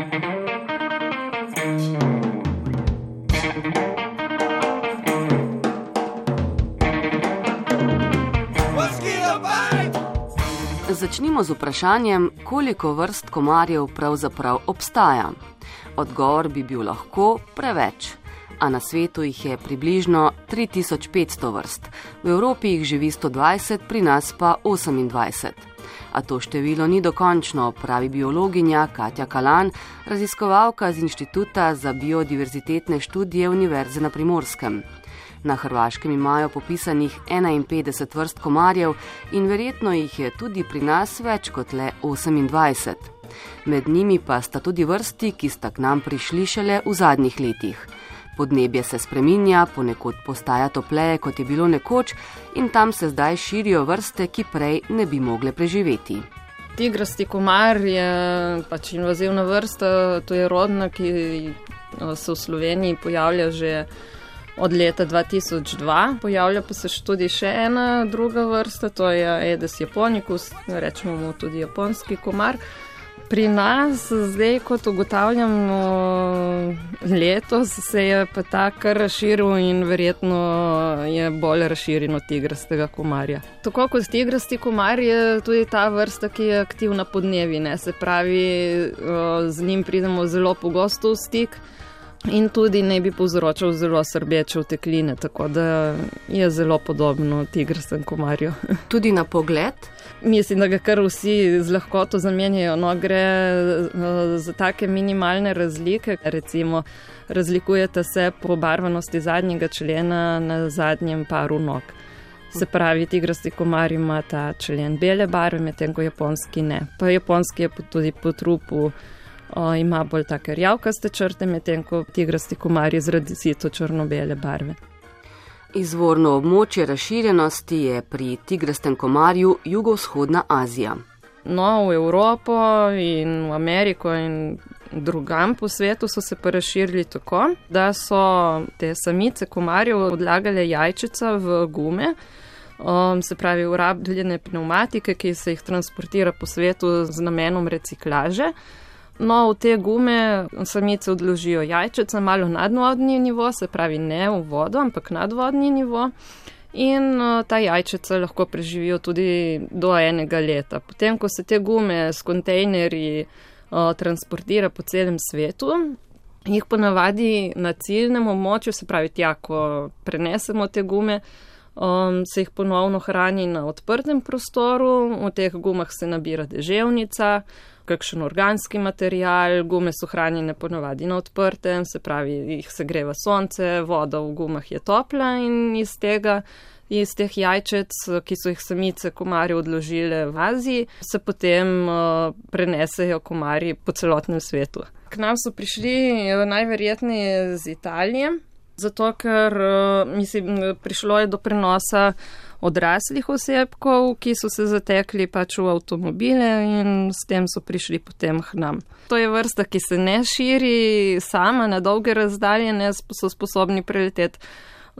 Začnimo z vprašanjem, koliko vrst komarjev pravzaprav obstaja. Odgovor bi bil lahko preveč. A na svetu jih je približno 3500 vrst, v Evropi jih živi 120, pri nas pa 28. A to število ni dokončno, pravi biologinja Katja Kalan, raziskovalka z Inštituta za biodiverzitetne študije Univerze na Primorskem. Na Hrvaškem imajo popisanih 51 vrst komarjev in verjetno jih je tudi pri nas več kot le 28. Med njimi pa sta tudi vrsti, ki sta k nam prišli šele v zadnjih letih. Podnebje se spreminja, ponekod postaja topleje, kot je bilo nekoč, in tam se zdaj širijo vrste, ki prej ne bi mogle preživeti. Tigrasti komar je pač invazivna vrsta, to je rodna, ki se v Sloveniji pojavlja že od leta 2002. Pojavlja pa se tudi še ena druga vrsta, to je Aedes japonicus, rečemo mu tudi japonski komar. Pri nas, zdaj, kot ugotavljamo, letos se je pa ta kar razširil in verjetno je bolj razširjen od tigrastega komarja. Tako kot tigrasti komar je tudi ta vrsta, ki je aktivna podnevi, ne? se pravi, z njim pridemo zelo pogosto v stik in tudi ne bi povzročal zelo srbeče vtekline, tako da je zelo podobno tigrastem komarju. Tudi na pogled? Mislim, da ga kar vsi z lahkoto zamenjajo. No, gre eh, za take minimalne razlike. Recimo, razlikujete se po barvanosti zadnjega člena na zadnjem paru nog. Se pravi, tigrasti komar ima ta člen bele barve, medtem ko japonski ne. Pa japonski je tudi po trupu o, ima bolj take rjavkaste črte, medtem ko tigrasti komarji zaradi sito črno-bele barve. Izvorno območje razširjenosti je pri tigrastem komarju jugovzhodna Azija. No, v Evropo in v Ameriko in drugam po svetu so se pa razširili tako, da so te samice komarjev odlagale jajčica v gume, um, se pravi urabljene pneumatike, ki se jih transportira po svetu z namenom reciklaže. No, v te gume samice odložijo jajčice malo nadvodni nivo, se pravi ne v vodo, ampak nadvodni nivo. In uh, ta jajčica lahko preživijo tudi do enega leta. Potem, ko se te gume s kontejnerji uh, transportira po celem svetu, jih ponavadi na ciljnem območju, se pravi tja, ko prenesemo te gume, um, se jih ponovno hrani na odprtem prostoru, v teh gumah se nabira deževnica kakšen organski material, gume so hranjene ponovadi na odprtem, se pravi, jih se greva sonce, voda v gumah je topla in iz tega, iz teh jajčec, ki so jih samice komarje odložile v Aziji, se potem uh, prenesejo komarji po celotnem svetu. K nam so prišli uh, najverjetneje z Italije, zato ker, uh, mislim, prišlo je do prenosa odraslih osebkov, ki so se zatekli pač v avtomobile in s tem so prišli potem k nam. To je vrsta, ki se ne širi sama na dolge razdalje, ne so sposobni preleteti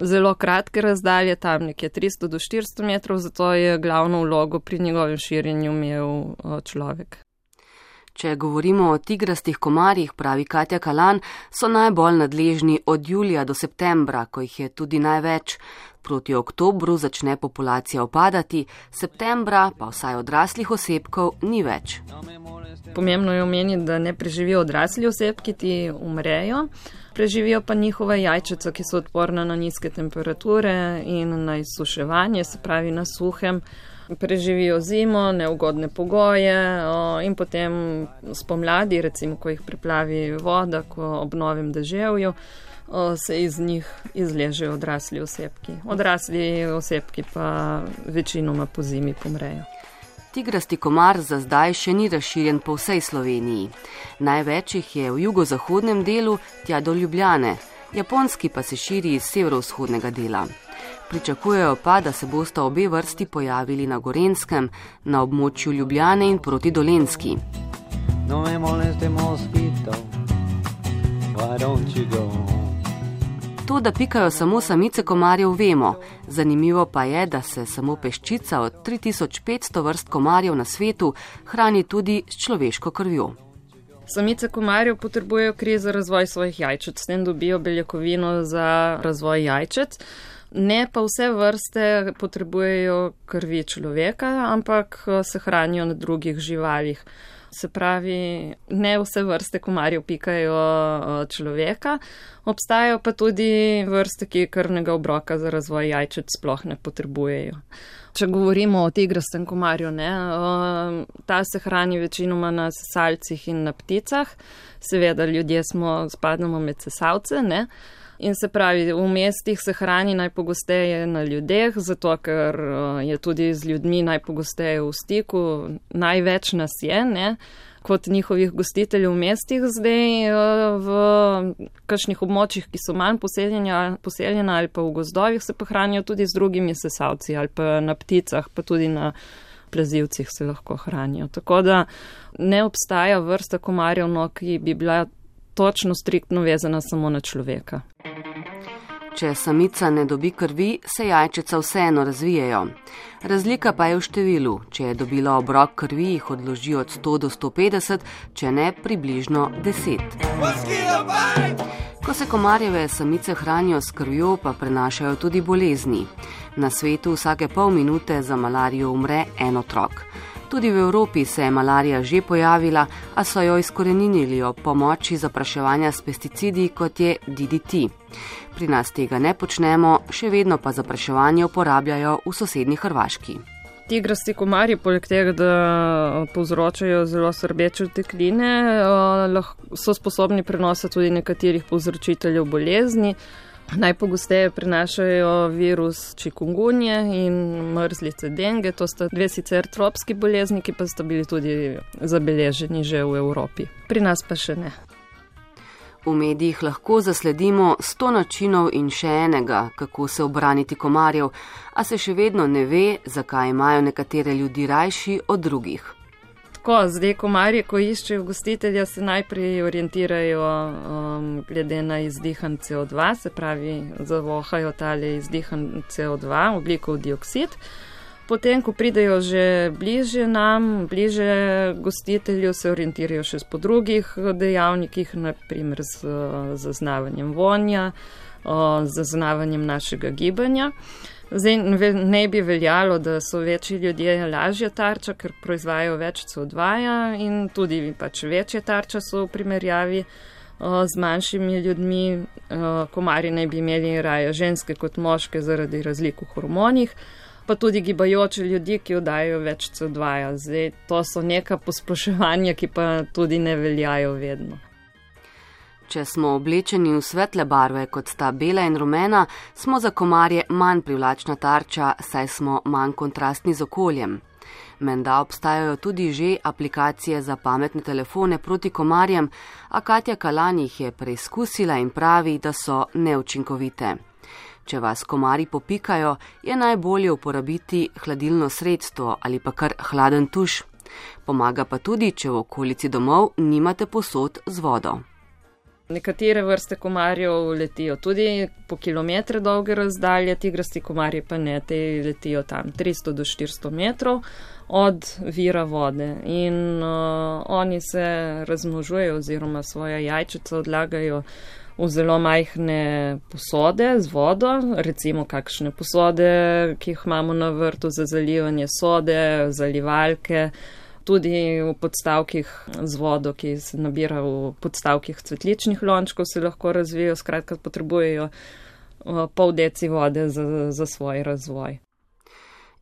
zelo kratke razdalje, tam nekje 300 do 400 metrov, zato je glavno vlogo pri njegovem širjenju imel človek. Če govorimo o tigrastih komarjih, pravi Katja Kalan, so najbolj nadležni od julija do septembra, ko jih je tudi največ. Proti oktobru začne populacija opadati, septembra pa vsaj odraslih osebkov ni več. Pomembno je omeniti, da ne preživijo odrasli osebki, ti umrejo, preživijo pa njihove jajčice, ki so odporne na nizke temperature in na izsuševanje, se pravi na suhem. Preživijo zimo, neugodne pogoje o, in potem spomladi, recimo, ko jih priplavi voda, ko obnovim deževju se iz njih izležejo odrasli osebki. Odrasli osebki pa večinoma po zimi pomrejo. Tigrasti komar za zdaj še ni razširjen po vsej Sloveniji. Največ jih je v jugozahodnem delu, tja do Ljubljane, japonski pa se širi iz severovzhodnega dela. Pričakujejo pa, da se bosta obe vrsti pojavili na Gorenskem, na območju Ljubljane in proti Dolenski. No, To, da pikajo samo samice komarjev, vemo. Zanimivo pa je, da se samo peščica od 3500 vrst komarjev na svetu hrani tudi s človeško krvjo. Samice komarjev potrebujejo kri za razvoj svojih jajčec, s tem dobijo beljakovino za razvoj jajčec. Ne pa vse vrste potrebujejo krvi človeka, ampak se hranijo na drugih živalih. Se pravi, ne vse vrste komarjev pikajo človeka, obstajajo pa tudi vrste, ki krvnega obroka za razvoj jajčec sploh ne potrebujejo. Če govorimo o tigrastem komarju, ne, ta se hrani večinoma na sesalcih in na pticah. Seveda, ljudje smo spadamo med sesalce, ne. In se pravi, v mestih se hrani najpogosteje na ljudeh, zato ker je tudi z ljudmi najpogosteje v stiku, največ nas je, ne, kot njihovih gostiteljev v mestih zdaj v kakšnih območjih, ki so manj poseljena ali pa v gozdovih, se pa hranijo tudi z drugimi sesalci ali pa na pticah, pa tudi na plazivcih se lahko hranijo. Tako da ne obstaja vrsta komarjev, no, ki bi bila točno striktno vezana samo na človeka. Če samica ne dobi krvi, se jajčica vseeno razvijajo. Razlika pa je v številu. Če je dobila obrok krvi, jih odloži od 100 do 150, če ne približno 10. Ko se komarjeve samice hranijo s krvjo, pa prenašajo tudi bolezni. Na svetu vsake pol minute za malarijo umre en otrok. Tudi v Evropi se je malarija že pojavila, a so jo izkoreninili ob pomoči zapraševanja s pesticidi, kot je DDT. Pri nas tega ne počnemo, še vedno pa zapraševanje uporabljajo v sosednji Hrvaški. Tigrasti komarji, poleg tega, da povzročajo zelo srbeče tekline, so sposobni prenositi tudi nekaterih povzročiteljev bolezni. Najpogosteje prenašajo virus čikungunje in mrzlice denge. To sta dve sicer tropski bolezni, ki pa sta bili tudi zabeleženi že v Evropi. Pri nas pa še ne. V medijih lahko zasledimo sto načinov in še enega, kako se obraniti komarjev, a se še vedno ne ve, zakaj imajo nekatere ljudi rajši od drugih. Tako, zdaj, komarje, ko iščejo gostitelja, se najprej orientirajo um, glede na izdihan CO2, se pravi, zavohajo tale izdihan CO2, oglikov dioksid. Potem, ko pridejo že bliže nam, bliže gostitelju, se orientirajo še po drugih dejavnikih, naprimer z zaznavanjem vonja, z zaznavanjem našega gibanja. Zdaj ne bi veljalo, da so večji ljudje lažja tarča, ker proizvajajo več CO2 in tudi pač večje tarča so v primerjavi z manjšimi ljudmi. Komari naj bi imeli raje ženske kot moške zaradi razlik v hormonih, pa tudi gibajoče ljudi, ki oddajajo več CO2. Zdaj to so neka posploševanja, ki pa tudi ne veljajo vedno. Če smo oblečeni v svetle barve, kot sta bela in rumena, smo za komarje manj privlačna tarča, saj smo manj kontrastni z okoljem. Menda obstajajo tudi že aplikacije za pametne telefone proti komarjem, a Katja Kalan jih je preizkusila in pravi, da so neučinkovite. Če vas komari popikajo, je najbolje uporabiti hladilno sredstvo ali pa kar hladen tuš. Pomaga pa tudi, če v okolici domov nimate posod z vodo. Nekatere vrste komarjev letijo tudi po kilometre dolge razdalje, tigrasti komarji pa ne, te letijo tam 300 do 400 metrov od vira vode. In uh, oni se razmnožujejo oziroma svoje jajčice odlagajo v zelo majhne posode z vodo, recimo kakšne posode, ki jih imamo na vrtu za zalivanje sode, zalivalke tudi v podstavkih z vodo, ki se nabira v podstavkih cvetličnih lončkov, se lahko razvijajo, skratka potrebujejo pol deci vode za, za svoj razvoj.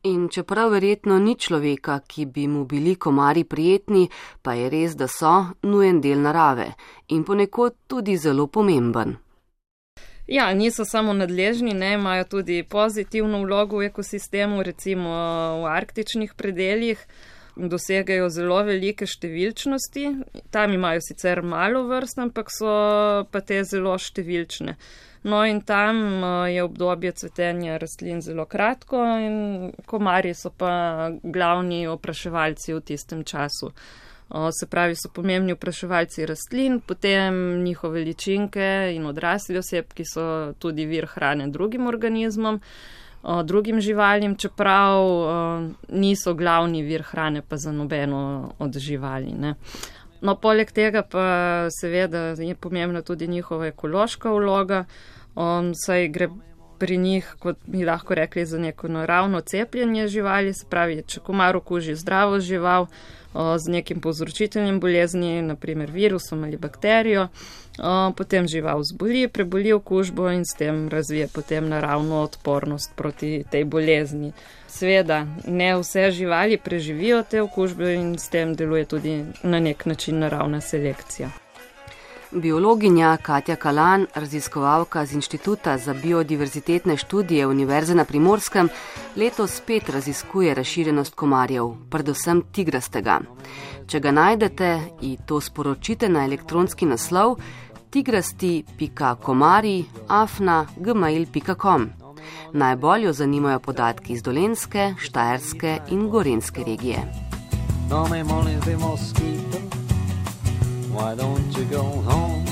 In čeprav verjetno ni človeka, ki bi mu bili komari prijetni, pa je res, da so nujen del narave in ponekod tudi zelo pomemben. Ja, niso samo nadležni, ne, imajo tudi pozitivno vlogo v ekosistemu, recimo v arktičnih predeljih dosegajo zelo velike številčnosti. Tam imajo sicer malo vrst, ampak so pa te zelo številčne. No in tam eh, je obdobje cvetenja rastlin zelo kratko in komarji so pa glavni opraševalci v tistem času. Se pravi, so pomembni opraševalci rastlin, potem njihove ličinke in odrasli osebki so tudi vir hrane drugim organizmom drugim živalim, čeprav niso glavni vir hrane pa za nobeno od živali. Ne. No, poleg tega pa seveda je pomembna tudi njihova ekološka vloga, um, saj gre pri njih, kot bi lahko rekli, za neko naravno cepljenje živali, se pravi, če komar okuži zdravo žival o, z nekim povzročiteljem bolezni, naprimer virusom ali bakterijo, potem žival zboli, preboli okužbo in s tem razvije potem naravno odpornost proti tej bolezni. Sveda, ne vse živali preživijo te okužbe in s tem deluje tudi na nek način naravna selekcija. Biologinja Katja Kalan, raziskovalka z Inštituta za biodiverzitetne študije Univerze na Primorskem, letos spet raziskuje razširjenost komarjev, predvsem tigrastega. Če ga najdete in to sporočite na elektronski naslov tigrasti.komari.afna.gmail.com. Najbolj jo zanimajo podatki iz Dolenske, Štajerske in Gorenske regije. No, Why don't you go home?